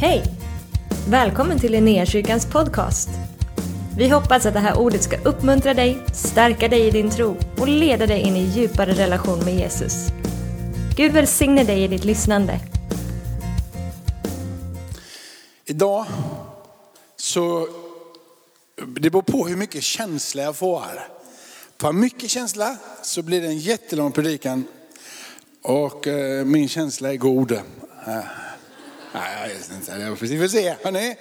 Hej! Välkommen till Linnéakyrkans podcast. Vi hoppas att det här ordet ska uppmuntra dig, stärka dig i din tro och leda dig in i djupare relation med Jesus. Gud välsigne dig i ditt lyssnande. Idag så, det beror på hur mycket känsla jag får. Får jag mycket känsla så blir det en jättelång predikan. Och eh, min känsla är god. Eh, Nej, jag vet inte, vi får se. Hörrni.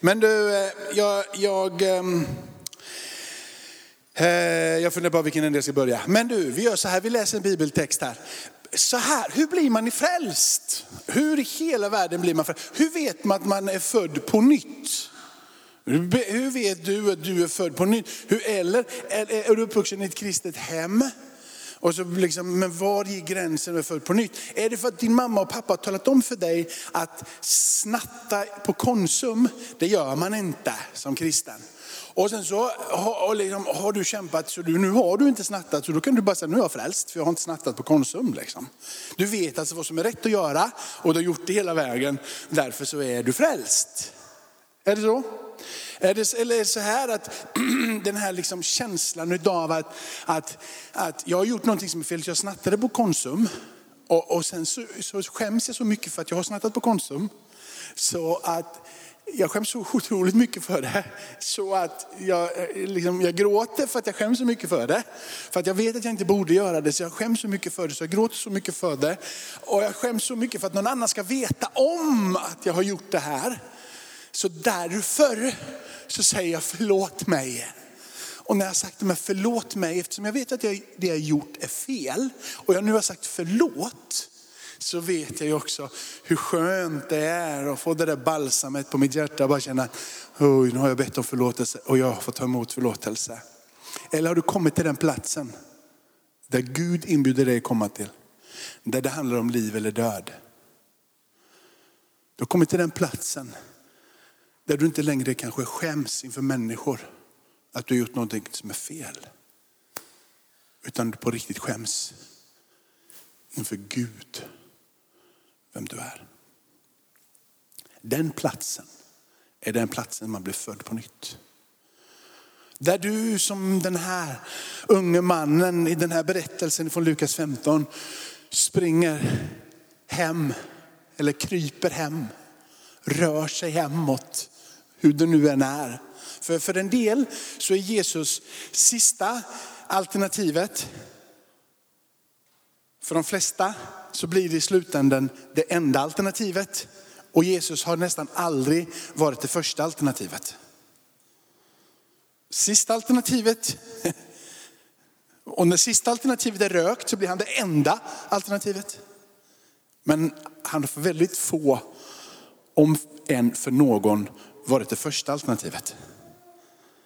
Men du, eh, jag, jag, ehm, eh, jag funderar på vilken ände jag ska börja. Men du, vi gör så här, vi läser en bibeltext här. Så här, hur blir man frälst? Hur i hela världen blir man frälst? Hur vet man att man är född på nytt? Hur hur vet du att du är född på nytt? Hur, eller är, är du uppvuxen i ett kristet hem? Och så liksom, men var är gränsen för på nytt? Är det för att din mamma och pappa har talat om för dig att snatta på Konsum, det gör man inte som kristen. Och sen så har, och liksom, har du kämpat, så du, nu har du inte snattat, så då kan du bara säga, nu är jag frälst, för jag har inte snattat på Konsum. Liksom. Du vet alltså vad som är rätt att göra och du har gjort det hela vägen, därför så är du frälst. Är det så? Är det, eller är det så här att den här liksom känslan av att, att, att jag har gjort någonting som är fel, jag snattade på Konsum. Och, och sen så, så skäms jag så mycket för att jag har snattat på Konsum. Så att jag skäms så otroligt mycket för det. Så att jag, eh, liksom, jag gråter för att jag skäms så mycket för det. För att jag vet att jag inte borde göra det, så jag skäms så mycket för det. Så jag gråter så mycket för det. Och jag skäms så mycket för att någon annan ska veta om att jag har gjort det här. Så därför så säger jag förlåt mig. Och när jag har sagt men förlåt mig, eftersom jag vet att jag, det jag gjort är fel och jag nu har sagt förlåt, så vet jag ju också hur skönt det är att få det där balsamet på mitt hjärta och bara känna, oj nu har jag bett om förlåtelse och jag har fått ta emot förlåtelse. Eller har du kommit till den platsen där Gud inbjuder dig att komma till? Där det handlar om liv eller död. Du har kommit till den platsen där du inte längre kanske skäms inför människor att du har gjort någonting som är fel. Utan du på riktigt skäms inför Gud, vem du är. Den platsen är den platsen man blir född på nytt. Där du som den här unge mannen i den här berättelsen från Lukas 15 springer hem eller kryper hem, rör sig hemåt, hur det nu än är. För, för en del så är Jesus sista alternativet. För de flesta så blir det i slutändan det enda alternativet. Och Jesus har nästan aldrig varit det första alternativet. Sista alternativet, och när sista alternativet är rökt så blir han det enda alternativet. Men han har för väldigt få, om än för någon, varit det första alternativet.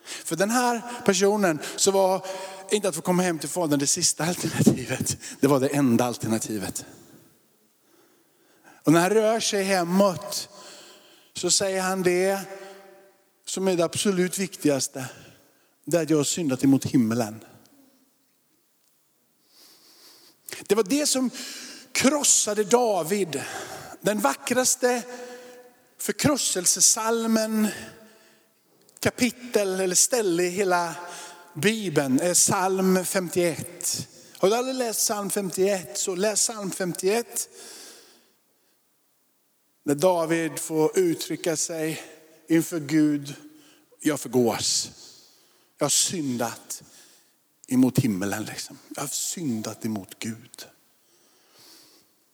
För den här personen så var inte att få komma hem till fadern det sista alternativet. Det var det enda alternativet. Och när han rör sig hemåt så säger han det som är det absolut viktigaste. Det är att jag har syndat emot himlen. Det var det som krossade David. Den vackraste förkrosselsesalmen, kapitel eller ställe i hela Bibeln är psalm 51. Har du aldrig läst psalm 51 så läs psalm 51. När David får uttrycka sig inför Gud, jag förgås. Jag har syndat emot himmelen. Liksom. Jag har syndat emot Gud.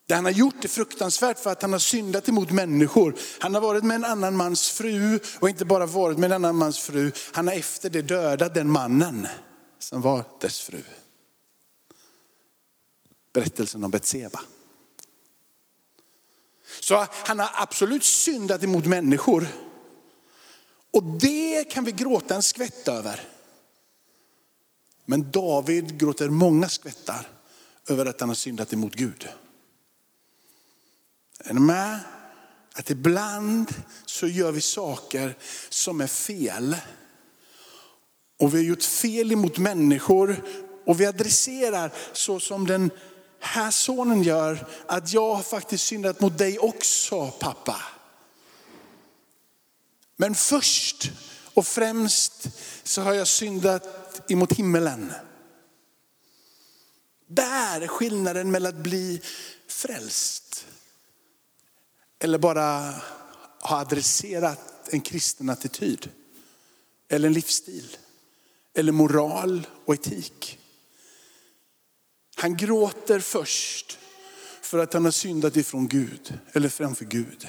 Det han har gjort är fruktansvärt för att han har syndat emot människor. Han har varit med en annan mans fru och inte bara varit med en annan mans fru. Han har efter det dödat den mannen som var dess fru. Berättelsen om Betseba. Så han har absolut syndat emot människor. Och det kan vi gråta en skvätt över. Men David gråter många skvättar över att han har syndat emot Gud. Är ni med? Att ibland så gör vi saker som är fel. Och vi har gjort fel emot människor och vi adresserar så som den här sonen gör, att jag har faktiskt syndat mot dig också pappa. Men först och främst så har jag syndat emot himmelen. Där är skillnaden mellan att bli frälst eller bara ha adresserat en kristen attityd. Eller en livsstil. Eller moral och etik. Han gråter först för att han har syndat ifrån Gud, eller framför Gud.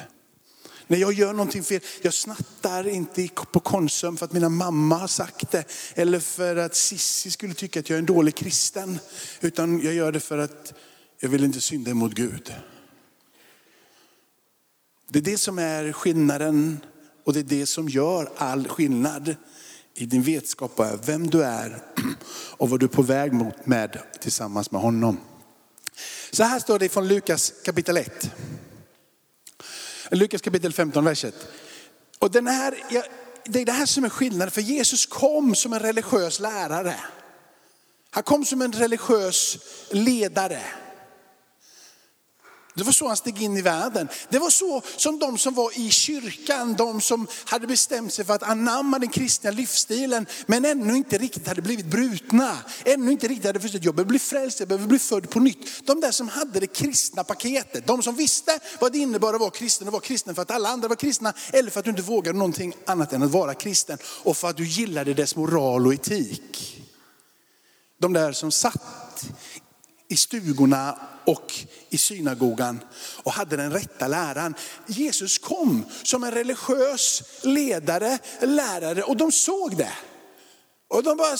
När jag gör någonting fel, jag snattar inte på Konsum för att mina mamma har sagt det. Eller för att Sissi skulle tycka att jag är en dålig kristen. Utan jag gör det för att jag vill inte synda emot Gud. Det är det som är skillnaden och det är det som gör all skillnad i din vetskap av vem du är och vad du är på väg mot med tillsammans med honom. Så här står det från Lukas kapitel 1. Lukas kapitel 15, vers 1. Och den här, det är det här som är skillnaden, för Jesus kom som en religiös lärare. Han kom som en religiös ledare. Det var så han steg in i världen. Det var så som de som var i kyrkan, de som hade bestämt sig för att anamma den kristna livsstilen, men ännu inte riktigt hade blivit brutna. Ännu inte riktigt hade förstått, jag behöver bli frälst, jag behöver bli född på nytt. De där som hade det kristna paketet, de som visste vad det innebar att vara kristen och vara kristen för att alla andra var kristna, eller för att du inte vågade någonting annat än att vara kristen. Och för att du gillade dess moral och etik. De där som satt i stugorna och i synagogan och hade den rätta läran. Jesus kom som en religiös ledare, lärare och de såg det. Och de bara,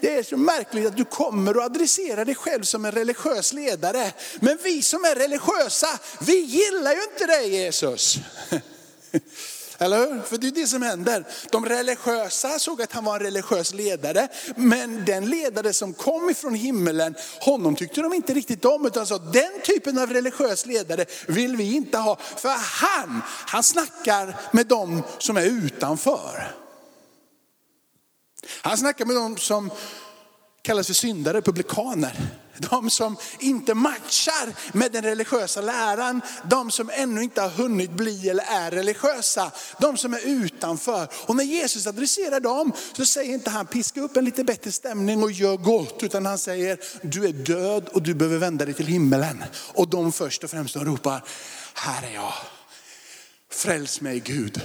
det är så märkligt att du kommer och adresserar dig själv som en religiös ledare. Men vi som är religiösa, vi gillar ju inte dig Jesus. Eller hur? För det är det som händer. De religiösa såg att han var en religiös ledare, men den ledare som kom ifrån himmelen, honom tyckte de inte riktigt om, utan sa den typen av religiös ledare vill vi inte ha. För han, han snackar med dem som är utanför. Han snackar med dem som kallas för syndare, publikaner. De som inte matchar med den religiösa läran. De som ännu inte har hunnit bli eller är religiösa. De som är utanför. Och när Jesus adresserar dem så säger inte han piska upp en lite bättre stämning och gör gott. Utan han säger du är död och du behöver vända dig till himmelen. Och de först och främst de ropar, här är jag. Fräls mig Gud.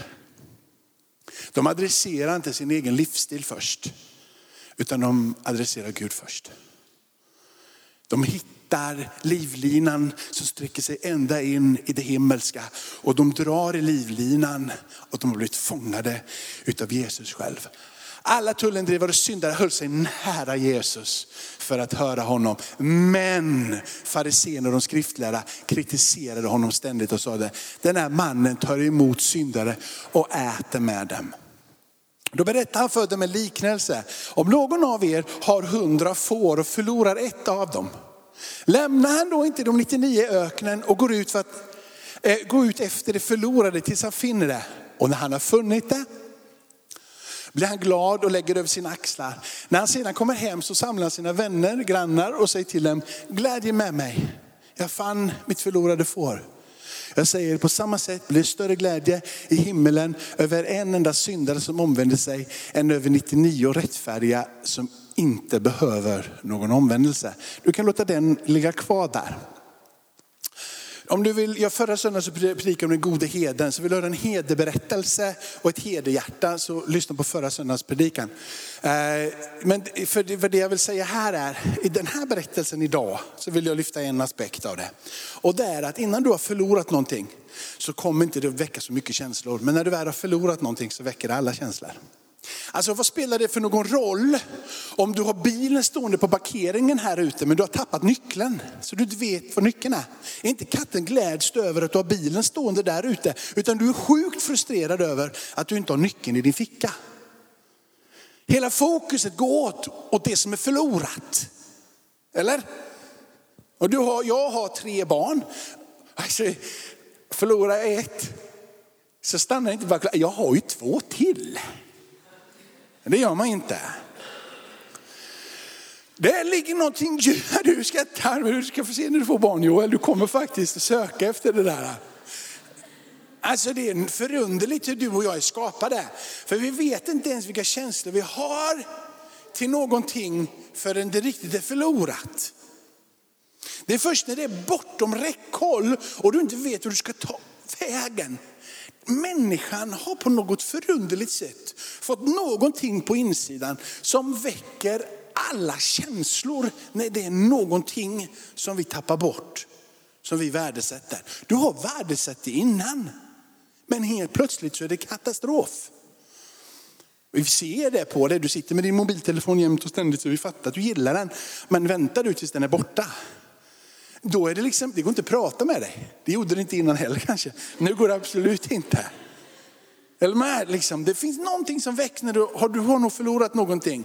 De adresserar inte sin egen livsstil först. Utan de adresserar Gud först. De hittar livlinan som sträcker sig ända in i det himmelska. Och de drar i livlinan och de har blivit fångade utav Jesus själv. Alla tullindrivare och syndare höll sig nära Jesus för att höra honom. Men fariséerna och de skriftlärda kritiserade honom ständigt och sa det, den här mannen tar emot syndare och äter med dem. Då berättar han för dem en liknelse. Om någon av er har hundra får och förlorar ett av dem, lämnar han då inte de 99 i öknen och går ut, för att, eh, går ut efter det förlorade tills han finner det. Och när han har funnit det blir han glad och lägger över sina axlar. När han sedan kommer hem så samlar han sina vänner, grannar och säger till dem, glädje med mig, jag fann mitt förlorade får. Jag säger på samma sätt blir det större glädje i himmelen över en enda syndare som omvänder sig än över 99 rättfärdiga som inte behöver någon omvändelse. Du kan låta den ligga kvar där. Om du vill, jag förra söndagen så predikade om den gode heden, så vill du höra en hederberättelse och ett hederhjärta så lyssna på förra söndagens predikan. Eh, men för det jag vill säga här är, i den här berättelsen idag så vill jag lyfta en aspekt av det. Och det är att innan du har förlorat någonting så kommer inte det väcka så mycket känslor. Men när du väl har förlorat någonting så väcker det alla känslor. Alltså vad spelar det för någon roll om du har bilen stående på parkeringen här ute men du har tappat nyckeln så du inte vet var nyckeln är. Är inte katten gläds över att du har bilen stående där ute utan du är sjukt frustrerad över att du inte har nyckeln i din ficka. Hela fokuset går åt, åt det som är förlorat. Eller? Och du har, jag har tre barn. Alltså, förlorar jag ett så stannar jag inte bara, jag har ju två till. Det gör man inte. Det ligger någonting, du ska, du ska få se när du får barn Joel, du kommer faktiskt söka efter det där. Alltså det är förunderligt hur du och jag är skapade. För vi vet inte ens vilka känslor vi har till någonting förrän det riktigt är förlorat. Det är först när det är bortom räckhåll och du inte vet hur du ska ta vägen. Människan har på något förunderligt sätt fått någonting på insidan som väcker alla känslor när det är någonting som vi tappar bort, som vi värdesätter. Du har värdesatt det innan, men helt plötsligt så är det katastrof. Vi ser det på dig, du sitter med din mobiltelefon jämt och ständigt så vi fattar att du gillar den. Men väntar du tills den är borta, då är det liksom, det går inte att prata med dig. Det gjorde det inte innan heller kanske. Nu går det absolut inte. Eller med, liksom, det finns någonting som väcks när du har, du har nog förlorat någonting.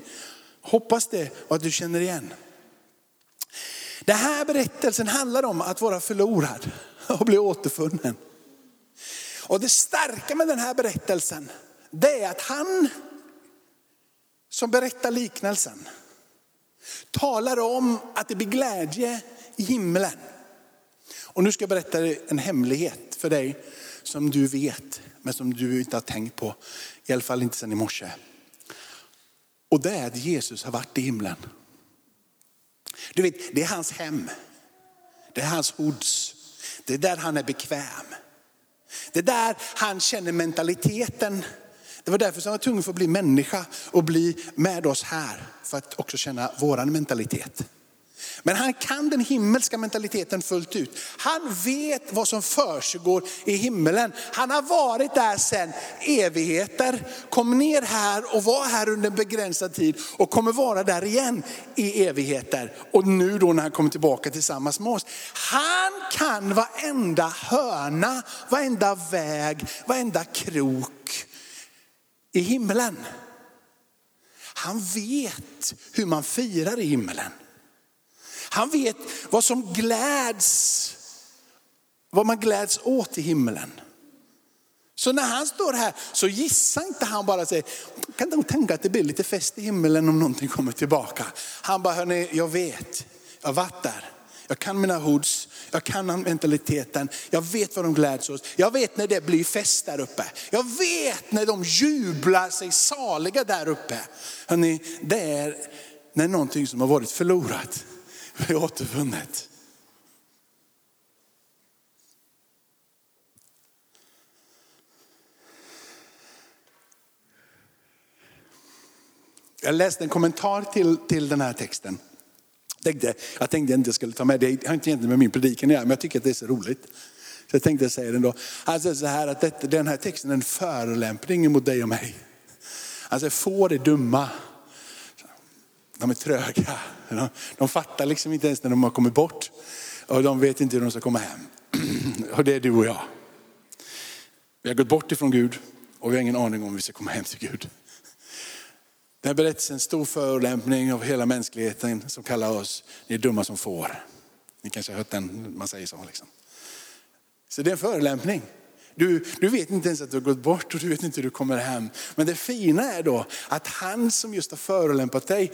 Hoppas det och att du känner igen. Den här berättelsen handlar om att vara förlorad och bli återfunnen. Och det starka med den här berättelsen, det är att han som berättar liknelsen talar om att det blir glädje i himlen. Och nu ska jag berätta en hemlighet för dig som du vet, men som du inte har tänkt på. I alla fall inte sedan i morse. Och det är att Jesus har varit i himlen. Du vet, det är hans hem. Det är hans hoods. Det är där han är bekväm. Det är där han känner mentaliteten. Det var därför som han var tvungen för att bli människa och bli med oss här. För att också känna våran mentalitet. Men han kan den himmelska mentaliteten fullt ut. Han vet vad som försiggår i himmelen. Han har varit där sedan evigheter, kom ner här och var här under en begränsad tid och kommer vara där igen i evigheter. Och nu då när han kommer tillbaka tillsammans med oss. Han kan varenda hörna, varenda väg, varenda krok i himmelen. Han vet hur man firar i himmelen. Han vet vad som gläds, vad man gläds åt i himlen. Så när han står här så gissar inte han bara sig, kan de tänka att det blir lite fest i himlen om någonting kommer tillbaka. Han bara, hörni, jag vet, jag har varit där. Jag kan mina hoods, jag kan mentaliteten, jag vet vad de gläds åt. Jag vet när det blir fest där uppe. Jag vet när de jublar sig saliga där uppe. Hörrni, det är när någonting som har varit förlorat vi har återvunnit. Jag läste en kommentar till, till den här texten. Tänkte, jag tänkte att jag inte skulle ta med det, det har inte egentligen med min predikan att men jag tycker att det är så roligt. Så jag tänkte säga det ändå. Alltså så här att det, den här texten är en förolämpning mot dig och mig. Alltså får det dumma. De är tröga. De, de fattar liksom inte ens när de har kommit bort. Och de vet inte hur de ska komma hem. Och det är du och jag. Vi har gått bort ifrån Gud och vi har ingen aning om hur vi ska komma hem till Gud. Den här berättelsen är en stor förolämpning av hela mänskligheten som kallar oss, ni är dumma som får. Ni kanske har hört den, man säger så. Liksom. Så det är en förolämpning. Du, du vet inte ens att du har gått bort och du vet inte hur du kommer hem. Men det fina är då att han som just har förolämpat dig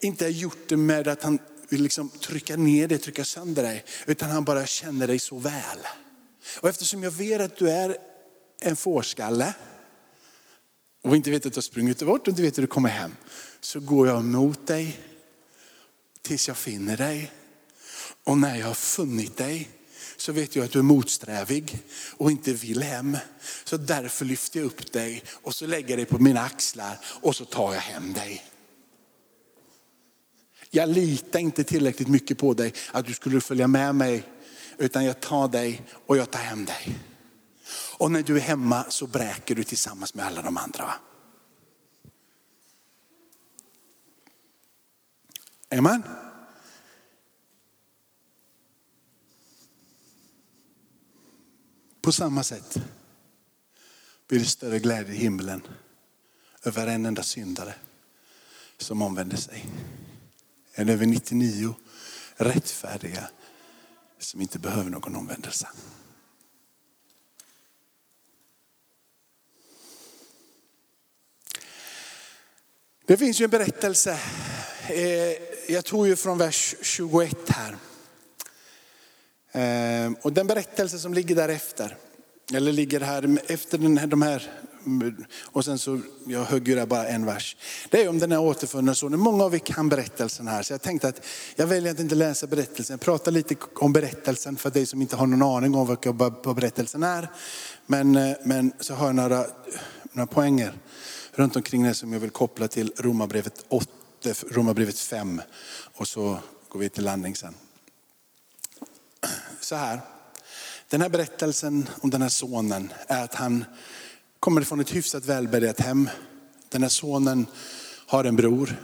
inte har gjort det med att han vill liksom trycka ner dig, trycka sönder dig. Utan han bara känner dig så väl. Och eftersom jag vet att du är en fårskalle och inte vet att du har sprungit bort och inte vet hur du kommer hem. Så går jag emot dig tills jag finner dig. Och när jag har funnit dig så vet jag att du är motsträvig och inte vill hem. Så därför lyfter jag upp dig och så lägger jag dig på mina axlar och så tar jag hem dig. Jag litar inte tillräckligt mycket på dig att du skulle följa med mig, utan jag tar dig och jag tar hem dig. Och när du är hemma så bräker du tillsammans med alla de andra. Amen. På samma sätt blir det större glädje i himlen över en enda syndare som omvänder sig. Än över 99 rättfärdiga som inte behöver någon omvändelse. Det finns ju en berättelse, eh, jag tror ju från vers 21 här. Eh, och den berättelse som ligger därefter, eller ligger här efter den här, de här, och sen så, jag högg ju där bara en vers. Det är om den här återfunna sonen. Många av er kan berättelsen här, så jag tänkte att jag väljer att inte läsa berättelsen. Jag pratar lite om berättelsen för dig som inte har någon aning om vad berättelsen är. Men, eh, men så har jag några, några poänger runt omkring det som jag vill koppla till Romarbrevet 8, Romarbrevet 5 och så går vi till landning sen. Så här. Den här berättelsen om den här sonen är att han kommer från ett hyfsat välbärgat hem. Den här sonen har en bror.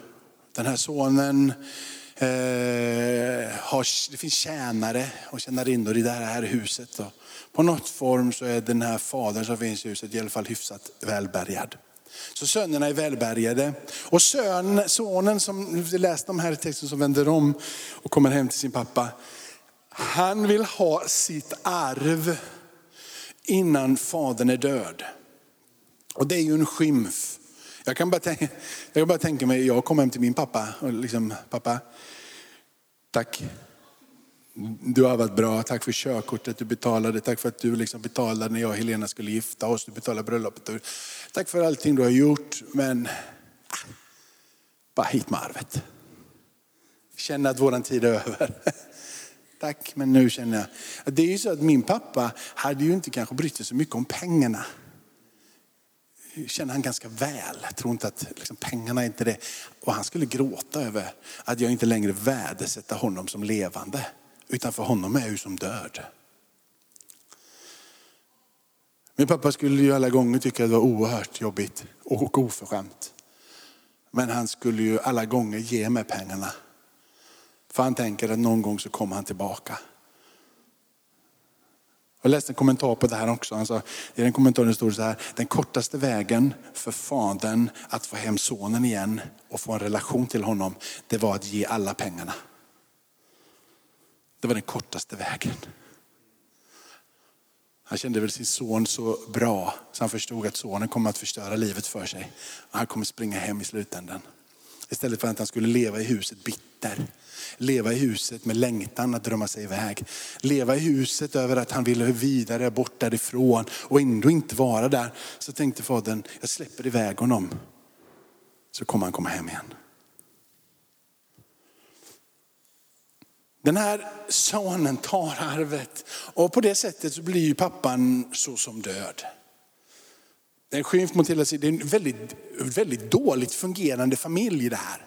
Den här sonen eh, har, det finns tjänare och tjänarinnor i det här huset. Och på något form så är den här fadern som finns i huset i alla fall hyfsat välbärgad. Så sönerna är välbärgade. Och sön, sonen som vi läste om här i texten som vänder om och kommer hem till sin pappa. Han vill ha sitt arv innan fadern är död. Och det är ju en skymf. Jag kan bara tänka, jag kan bara tänka mig, jag kom hem till min pappa och liksom, pappa, tack. Du har varit bra, tack för körkortet du betalade, tack för att du liksom betalade när jag och Helena skulle gifta oss, du betalade bröllopet. Tack för allting du har gjort, men bara hit med arvet. Känna att våran tid är över. Tack, men nu känner jag. Det är ju så att min pappa hade ju inte kanske brytt sig så mycket om pengarna känner han ganska väl. Jag tror inte att liksom, pengarna är inte det. Och han skulle gråta över att jag inte längre värdesätter honom som levande. Utan för honom är jag ju som död. Min pappa skulle ju alla gånger tycka att det var oerhört jobbigt och oförskämt. Men han skulle ju alla gånger ge mig pengarna för han tänker att någon gång så kommer han tillbaka. Jag läste en kommentar på det här också. Han sa, I den kommentaren stod det så här, den kortaste vägen för fadern att få hem sonen igen och få en relation till honom, det var att ge alla pengarna. Det var den kortaste vägen. Han kände väl sin son så bra så han förstod att sonen kommer att förstöra livet för sig. Han kommer springa hem i slutändan. Istället för att han skulle leva i huset bitter. Leva i huset med längtan att drömma sig iväg. Leva i huset över att han ville vidare bort därifrån och ändå inte vara där. Så tänkte fadern, jag släpper iväg honom. Så kommer han komma hem igen. Den här sonen tar arvet och på det sättet så blir pappan så som död. Det är en skymf mot hela sig. Det är en väldigt, väldigt dåligt fungerande familj det här.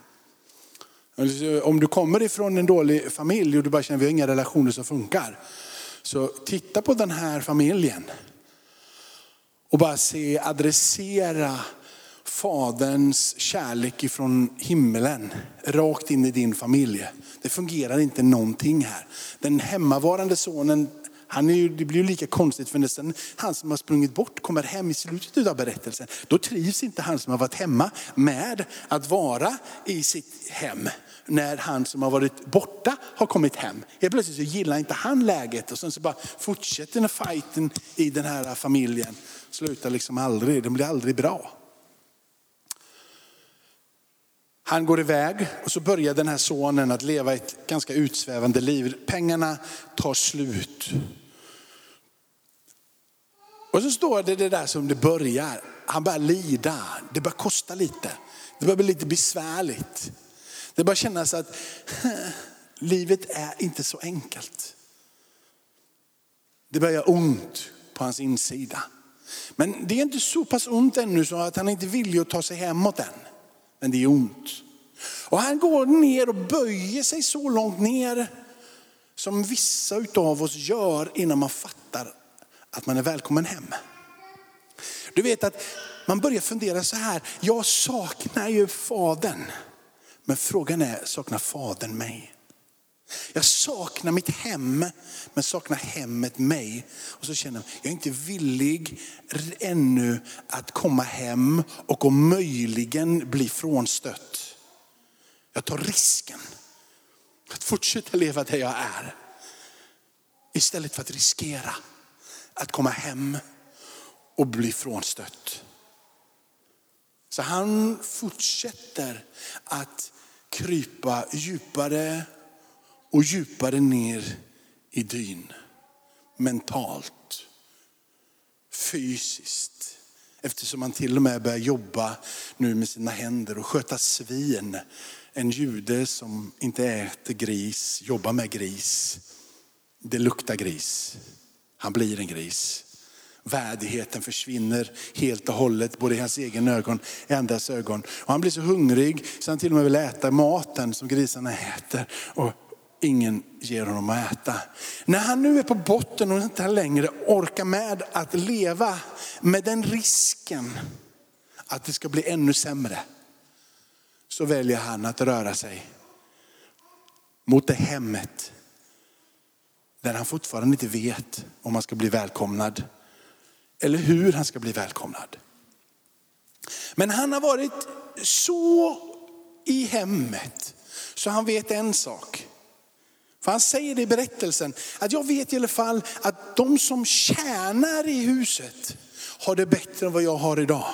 Om du kommer ifrån en dålig familj och du bara känner att vi har inga relationer som funkar. Så titta på den här familjen. Och bara se, adressera faderns kärlek ifrån himlen rakt in i din familj. Det fungerar inte någonting här. Den hemmavarande sonen han är ju, det blir ju lika konstigt för nästan han som har sprungit bort kommer hem i slutet av berättelsen. Då trivs inte han som har varit hemma med att vara i sitt hem när han som har varit borta har kommit hem. Helt plötsligt så gillar inte han läget och sen så bara fortsätter den fighten i den här familjen. Slutar liksom aldrig, den blir aldrig bra. Han går iväg och så börjar den här sonen att leva ett ganska utsvävande liv. Pengarna tar slut. Och så står det det där som det börjar. Han börjar lida. Det börjar kosta lite. Det börjar bli lite besvärligt. Det börjar kännas att livet är inte så enkelt. Det börjar ont på hans insida. Men det är inte så pass ont ännu så att han inte vill att ta sig hemåt än. Men det är ont. Och han går ner och böjer sig så långt ner som vissa av oss gör innan man fattar att man är välkommen hem. Du vet att man börjar fundera så här, jag saknar ju fadern. Men frågan är, saknar fadern mig? Jag saknar mitt hem, men saknar hemmet mig. Och så känner jag, jag är inte villig ännu att komma hem och om möjligen bli frånstött. Jag tar risken att fortsätta leva där jag är. Istället för att riskera att komma hem och bli frånstött. Så han fortsätter att krypa djupare och djupare ner i dyn. Mentalt. fysiskt. Eftersom han till och med börjar jobba nu med sina händer och sköta svin. En jude som inte äter gris, jobbar med gris. Det luktar gris. Han blir en gris. Värdigheten försvinner helt och hållet, både i hans egen ögon och i andras ögon. Och han blir så hungrig så han till och med vill äta maten som grisarna äter. Och ingen ger honom att äta. När han nu är på botten och inte längre orkar med att leva med den risken att det ska bli ännu sämre. Så väljer han att röra sig mot det hemmet där han fortfarande inte vet om han ska bli välkomnad eller hur han ska bli välkomnad. Men han har varit så i hemmet så han vet en sak. För han säger det i berättelsen, att jag vet i alla fall att de som tjänar i huset har det bättre än vad jag har idag.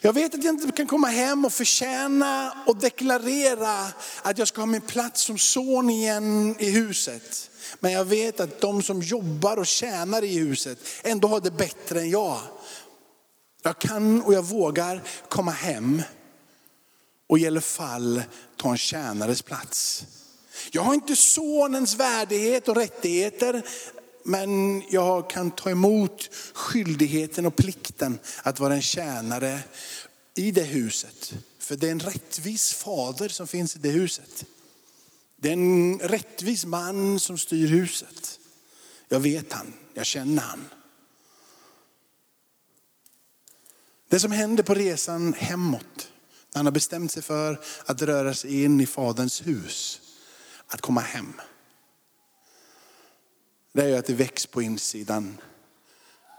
Jag vet att jag inte kan komma hem och förtjäna och deklarera att jag ska ha min plats som son igen i huset. Men jag vet att de som jobbar och tjänar i huset ändå har det bättre än jag. Jag kan och jag vågar komma hem och i alla fall ta en tjänares plats. Jag har inte sonens värdighet och rättigheter, men jag kan ta emot skyldigheten och plikten att vara en tjänare i det huset. För det är en rättvis fader som finns i det huset. Det är en rättvis man som styr huset. Jag vet han, jag känner han. Det som händer på resan hemåt, när han har bestämt sig för att röra sig in i faderns hus, att komma hem. Det är ju att det väcks på insidan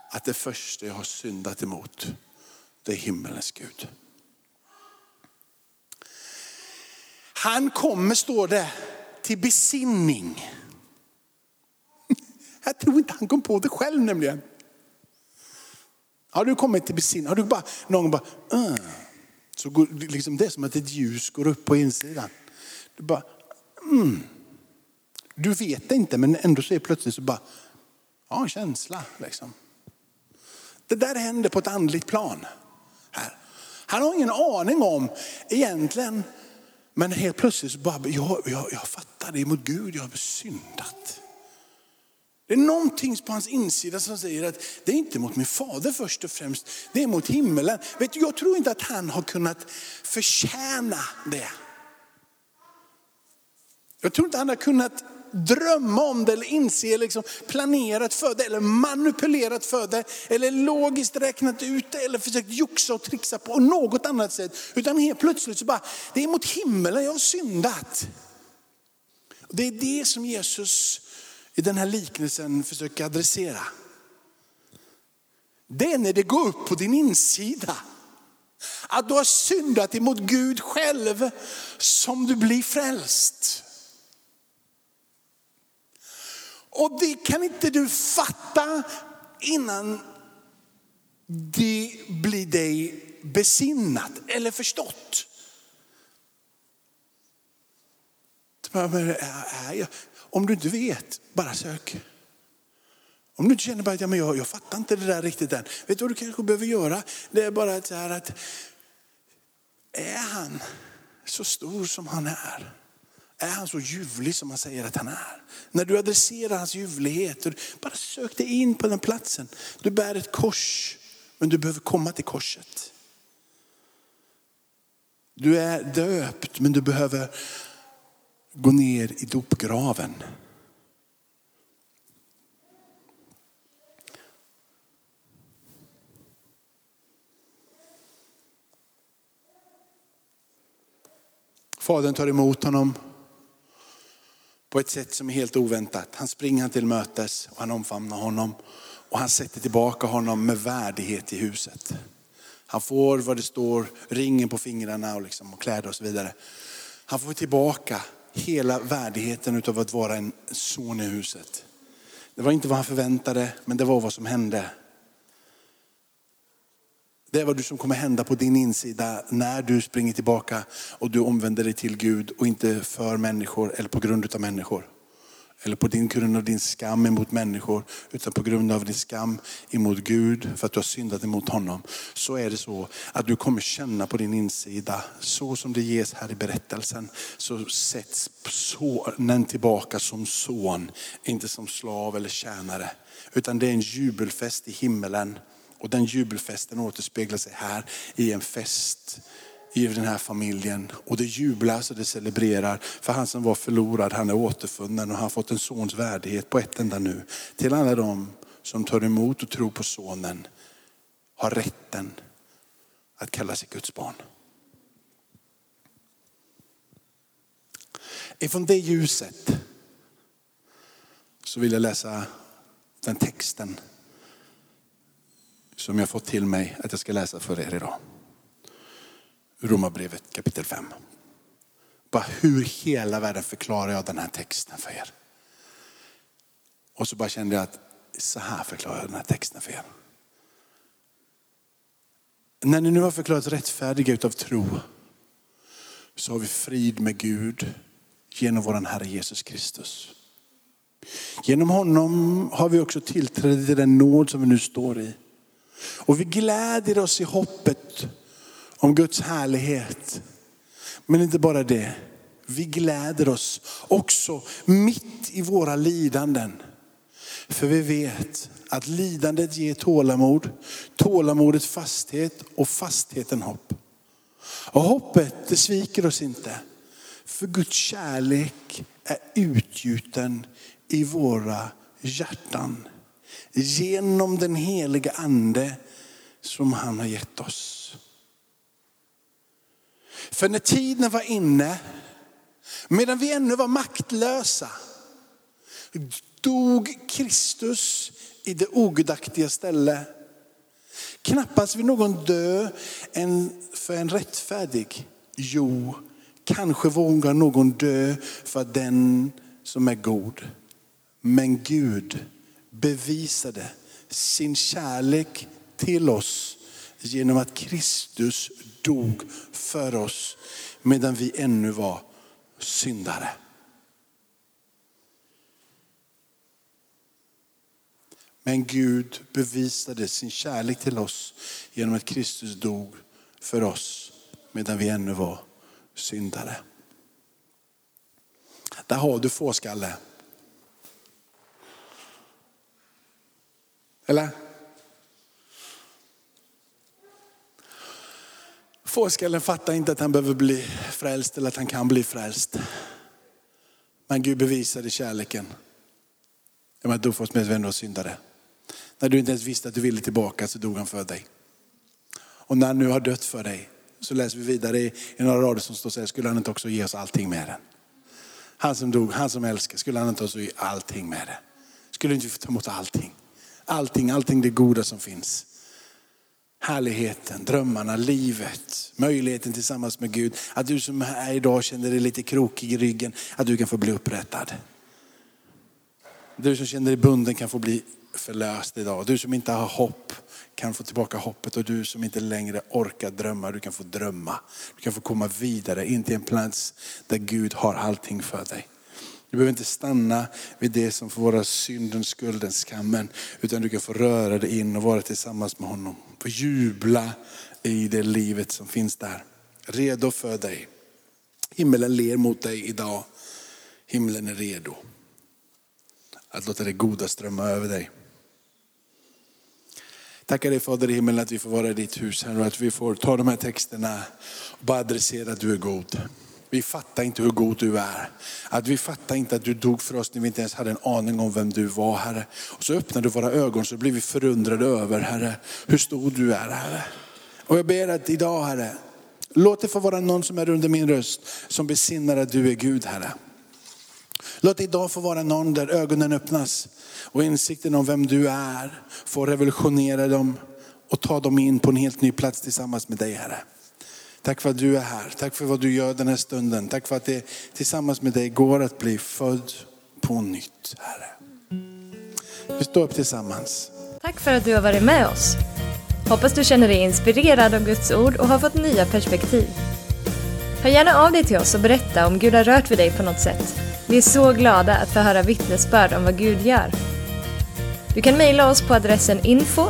att det första jag har syndat emot, det är himmelens Gud. Han kommer, står det, till besinning. Jag tror inte han kom på det själv nämligen. Har du kommit till besinning? Har du bara, någon bara, uh, så går, liksom det är som att ett ljus går upp på insidan. Du bara, mm. Du vet det inte men ändå så är plötsligt så bara, ja en känsla liksom. Det där händer på ett andligt plan. Här. Han har ingen aning om egentligen, men helt plötsligt så bara, jag, jag, jag fattar det mot Gud, jag har syndat. Det är någonting på hans insida som säger att det är inte mot min fader först och främst, det är mot himmelen. Vet du, jag tror inte att han har kunnat förtjäna det. Jag tror inte han har kunnat drömma om det eller inse, liksom, planerat för det eller manipulerat för det. Eller logiskt räknat ut det eller försökt joxa och trixa på något annat sätt. Utan helt plötsligt så bara, det är mot himmelen jag har syndat. Det är det som Jesus i den här liknelsen försöker adressera. Det är när det går upp på din insida. Att du har syndat emot Gud själv som du blir frälst. Och det kan inte du fatta innan det blir dig besinnat eller förstått. Äh, äh, Om du inte vet, bara sök. Om du inte känner bara att ja, men jag, jag fattar inte det där riktigt än. Vet du vad du kanske behöver göra? Det är bara så här att, är han så stor som han är? Är han så ljuvlig som han säger att han är? När du adresserar hans ljuvlighet, bara sök dig in på den platsen. Du bär ett kors, men du behöver komma till korset. Du är döpt, men du behöver gå ner i dopgraven. Fadern tar emot honom på ett sätt som är helt oväntat. Han springer han till mötes och han omfamnar honom. Och han sätter tillbaka honom med värdighet i huset. Han får vad det står, ringen på fingrarna och, liksom, och kläder och så vidare. Han får tillbaka hela värdigheten av att vara en son i huset. Det var inte vad han förväntade, men det var vad som hände. Det är vad som kommer hända på din insida när du springer tillbaka och du omvänder dig till Gud och inte för människor eller på grund av människor. eller på din grund av din skam emot människor, utan på grund av din skam emot Gud för att du har syndat emot honom. Så är det så att du kommer känna på din insida, så som det ges här i berättelsen, så sätts sonen tillbaka som son, inte som slav eller tjänare. Utan det är en jubelfest i himmelen. Och den jubelfesten återspeglar sig här i en fest i den här familjen. Och det jublas och det celebrerar. För han som var förlorad, han är återfunnen och han har fått en sons värdighet på ett enda nu. Till alla de som tar emot och tror på sonen har rätten att kalla sig Guds barn. Ifrån det ljuset så vill jag läsa den texten som jag fått till mig att jag ska läsa för er idag. Romarbrevet kapitel 5. Bara hur hela världen förklarar jag den här texten för er? Och så bara kände jag att så här förklarar jag den här texten för er. När ni nu har förklarats rättfärdiga utav tro så har vi frid med Gud genom vår Herre Jesus Kristus. Genom honom har vi också tillträde till den nåd som vi nu står i. Och vi gläder oss i hoppet om Guds härlighet. Men inte bara det, vi gläder oss också mitt i våra lidanden. För vi vet att lidandet ger tålamod, tålamodet fasthet och fastheten hopp. Och hoppet det sviker oss inte. För Guds kärlek är utgjuten i våra hjärtan. Genom den heliga ande som han har gett oss. För när tiden var inne, medan vi ännu var maktlösa, dog Kristus i det ogudaktiga ställe. Knappast vill någon dö för en rättfärdig. Jo, kanske vågar någon dö för den som är god. Men Gud bevisade sin kärlek till oss genom att Kristus dog för oss medan vi ännu var syndare. Men Gud bevisade sin kärlek till oss genom att Kristus dog för oss medan vi ännu var syndare. Där har du fårskalle. Eller? Fårskallen fattar inte att han behöver bli frälst eller att han kan bli frälst. Men Gud bevisade kärleken. Jag du Dofors med vänner och syndare. När du inte ens visste att du ville tillbaka så dog han för dig. Och när han nu har dött för dig så läser vi vidare i några rader som står så här, skulle han inte också ge oss allting med den? Han som dog, han som älskar, skulle han inte också ge allting med det? Skulle inte vi få ta emot allting? Allting, allting det goda som finns härligheten, drömmarna, livet, möjligheten tillsammans med Gud. Att du som är idag känner dig lite krokig i ryggen, att du kan få bli upprättad. Du som känner dig bunden kan få bli förlöst idag. Du som inte har hopp kan få tillbaka hoppet och du som inte längre orkar drömma, du kan få drömma. Du kan få komma vidare in till en plats där Gud har allting för dig. Du behöver inte stanna vid det som får vara synden, skulden, skammen. Utan du kan få röra dig in och vara tillsammans med honom. Få jubla i det livet som finns där. Redo för dig. Himmelen ler mot dig idag. Himlen är redo att låta det goda strömma över dig. Tackar dig Fader i himmelen att vi får vara i ditt hus här och att vi får ta de här texterna och bara adressera att du är god. Vi fattar inte hur god du är. Att vi fattar inte att du dog för oss när vi inte ens hade en aning om vem du var Herre. Och så öppnade du våra ögon så blir vi förundrade över Herre, hur stor du är Herre. Och jag ber att idag Herre, låt det få vara någon som är under min röst som besinnar att du är Gud Herre. Låt det idag få vara någon där ögonen öppnas och insikten om vem du är får revolutionera dem och ta dem in på en helt ny plats tillsammans med dig Herre. Tack för att du är här. Tack för vad du gör den här stunden. Tack för att det tillsammans med dig går att bli född på nytt, Herre. Vi står upp tillsammans. Tack för att du har varit med oss. Hoppas du känner dig inspirerad av Guds ord och har fått nya perspektiv. Hör gärna av dig till oss och berätta om Gud har rört vid dig på något sätt. Vi är så glada att få höra vittnesbörd om vad Gud gör. Du kan mejla oss på adressen info